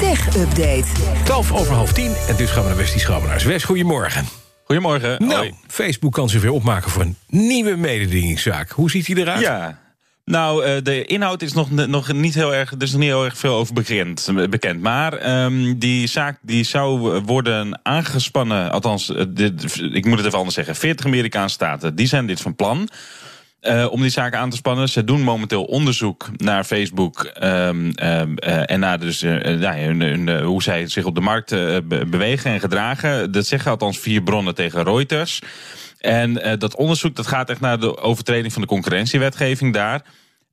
Tech Update. 12 over half 10 en dus gaan we naar Westie Schrabenaars. West, goedemorgen. Goedemorgen. Nou, Hoi. Facebook kan zich weer opmaken voor een nieuwe mededingingszaak. Hoe ziet die eruit? Ja. Nou, eh, de inhoud is nog, nog niet heel erg. Er is nog niet heel erg veel over bekend. bekend. Maar ehm, die zaak die zou worden aangespannen. Althans, eh, dit, ik moet het even anders zeggen. 40 Amerikaanse staten die zijn dit van plan. Eh, om die zaak aan te spannen. Ze doen momenteel onderzoek naar Facebook ehm, ehm, eh, en naar dus, eh, eh, eh, hoe zij zich op de markt eh, be- bewegen en gedragen. Dat zeggen althans vier bronnen tegen Reuters. En eh, dat onderzoek dat gaat echt naar de overtreding van de concurrentiewetgeving daar.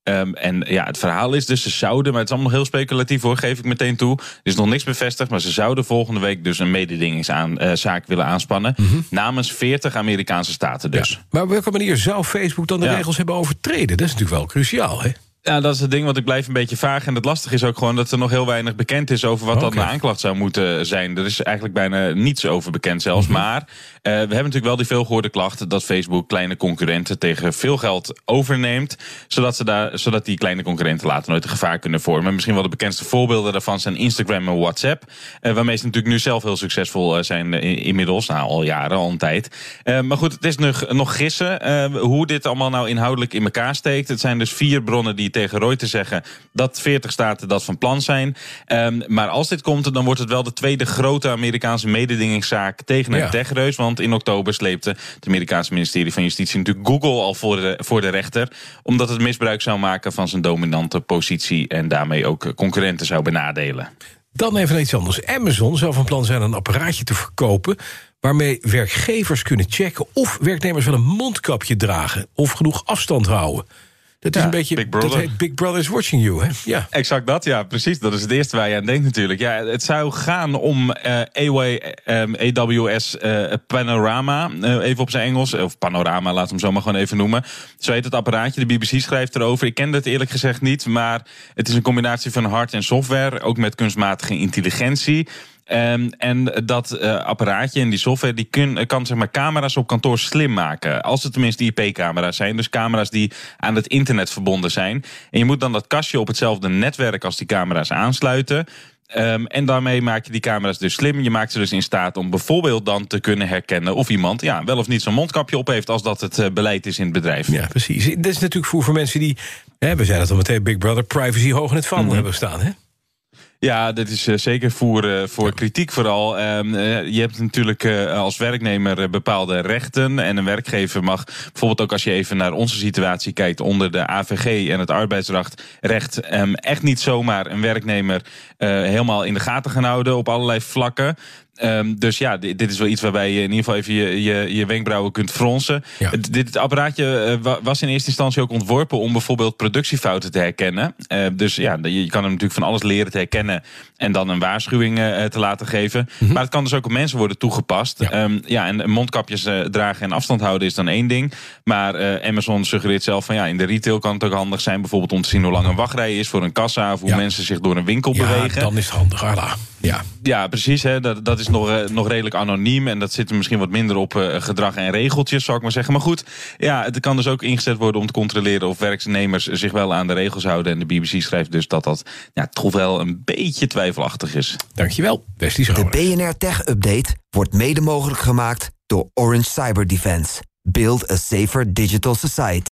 Ehm, en ja, het verhaal is dus, ze zouden, maar het is allemaal heel speculatief hoor, geef ik meteen toe. Er is nog niks bevestigd, maar ze zouden volgende week dus een mededingingszaak willen aanspannen. Namens 40 Amerikaanse staten dus. Ja. Maar op welke manier zou Facebook dan de Ja. regels hebben overtreden? Dat is natuurlijk wel cruciaal, hè? Ja, dat is het ding, want ik blijf een beetje vaag. En het lastige is ook gewoon dat er nog heel weinig bekend is over wat Oké. dan de aanklacht zou moeten zijn. Er is eigenlijk bijna niets over bekend zelfs. Maar eh, we hebben natuurlijk wel die veelgehoorde klacht dat Facebook kleine concurrenten tegen veel geld overneemt. Zodat, ze daar, zodat die kleine concurrenten later nooit een gevaar kunnen vormen. Misschien wel de bekendste voorbeelden daarvan zijn Instagram en WhatsApp. eh, waarmee ze natuurlijk nu zelf heel succesvol eh, zijn in- inmiddels. Nou, al jaren, al een tijd. Maar goed, het is nog, nog gissen hoe dit allemaal nou inhoudelijk in elkaar steekt. Het zijn dus vier bronnen die tegen Reuters zeggen dat 40 staten dat van plan zijn. Ehm, maar als dit komt, dan wordt het wel de tweede grote Amerikaanse mededingingszaak tegen een Ja. techreus. Want in oktober sleepte het Amerikaanse ministerie van Justitie natuurlijk Google al voor de, voor de rechter. Omdat het misbruik zou maken van zijn dominante positie en daarmee ook concurrenten zou benadelen. Dan even iets anders. Amazon zou van plan zijn een apparaatje te verkopen... waarmee werkgevers kunnen checken of werknemers wel een mondkapje dragen... of genoeg afstand houden. Dat is Ja, een beetje. Big dat Brother. heet Big Brother is watching you, hè? Ja. Exact dat, ja, precies. Dat is het eerste waar je aan denkt natuurlijk. Ja, het zou gaan om eh AWA, ehm, AWS eh, Panorama, eh, even op zijn Engels. Of Panorama, laat hem zo maar gewoon even noemen. Zo heet het apparaatje. De BBC schrijft erover. Ik kende het eerlijk gezegd niet, maar het is een combinatie van hard en software. Ook met kunstmatige intelligentie. Ehm, en dat eh, apparaatje en die software die kun, kan zeg maar, camera's op kantoor slim maken. Als het tenminste IP-camera's zijn. Dus camera's die aan het internet verbonden zijn. En je moet dan dat kastje op hetzelfde netwerk als die camera's aansluiten. Ehm, en daarmee maak je die camera's dus slim. Je maakt ze dus in staat om bijvoorbeeld dan te kunnen herkennen of iemand ja, wel of niet zo'n mondkapje op heeft als dat het eh, beleid is in het bedrijf. ja, precies. Dat is natuurlijk voor, voor mensen die. Hè, we zeiden het al meteen: Big Brother, privacy hoog in het vaandel hebben staan, hè? Ja, dit is eh, zeker voor, eh, voor kritiek vooral. Ehm, eh, je hebt natuurlijk als werknemer bepaalde rechten. En een werkgever mag bijvoorbeeld ook als je even naar onze situatie kijkt onder de AVG en het arbeidsrecht, recht, ehm, echt niet zomaar een werknemer helemaal in de gaten gaan houden op allerlei vlakken. Ehm, dus ja, dit, dit is wel iets waarbij je in ieder geval even je, je, je wenkbrauwen kunt fronsen. Ja. Dit apparaatje eh, wa- was in eerste instantie ook ontworpen om bijvoorbeeld productiefouten te herkennen. Eh, dus ja, je je kan hem natuurlijk van alles leren te herkennen en dan een waarschuwing eh, te laten geven. Maar het kan dus ook op mensen worden toegepast. Ja. Ja, ja en mondkapjes eh, dragen en afstand houden is dan één ding. Maar eh, Amazon suggereert zelf van ja, in de retail kan het ook handig zijn, bijvoorbeeld om te zien hoe lang een wachtrij is voor een kassa of hoe Ja. mensen zich door een winkel Ja, bewegen. dan is het handig. Ala. Ja. Ja, precies. Hè. Dat, dat is nog, eh, nog redelijk anoniem. En dat zit er misschien wat minder op eh, gedrag en regeltjes, zou ik maar zeggen. Maar goed, ja, het kan dus ook ingezet worden om te controleren of werknemers zich wel aan de regels houden. En de BBC schrijft dus dat dat ja, toch wel een beetje twijfelachtig is. Dankjewel, Westie De Schrabenaars. BNR Tech Update wordt mede mogelijk gemaakt door Orange Cyber Defense. Build a safer digital society.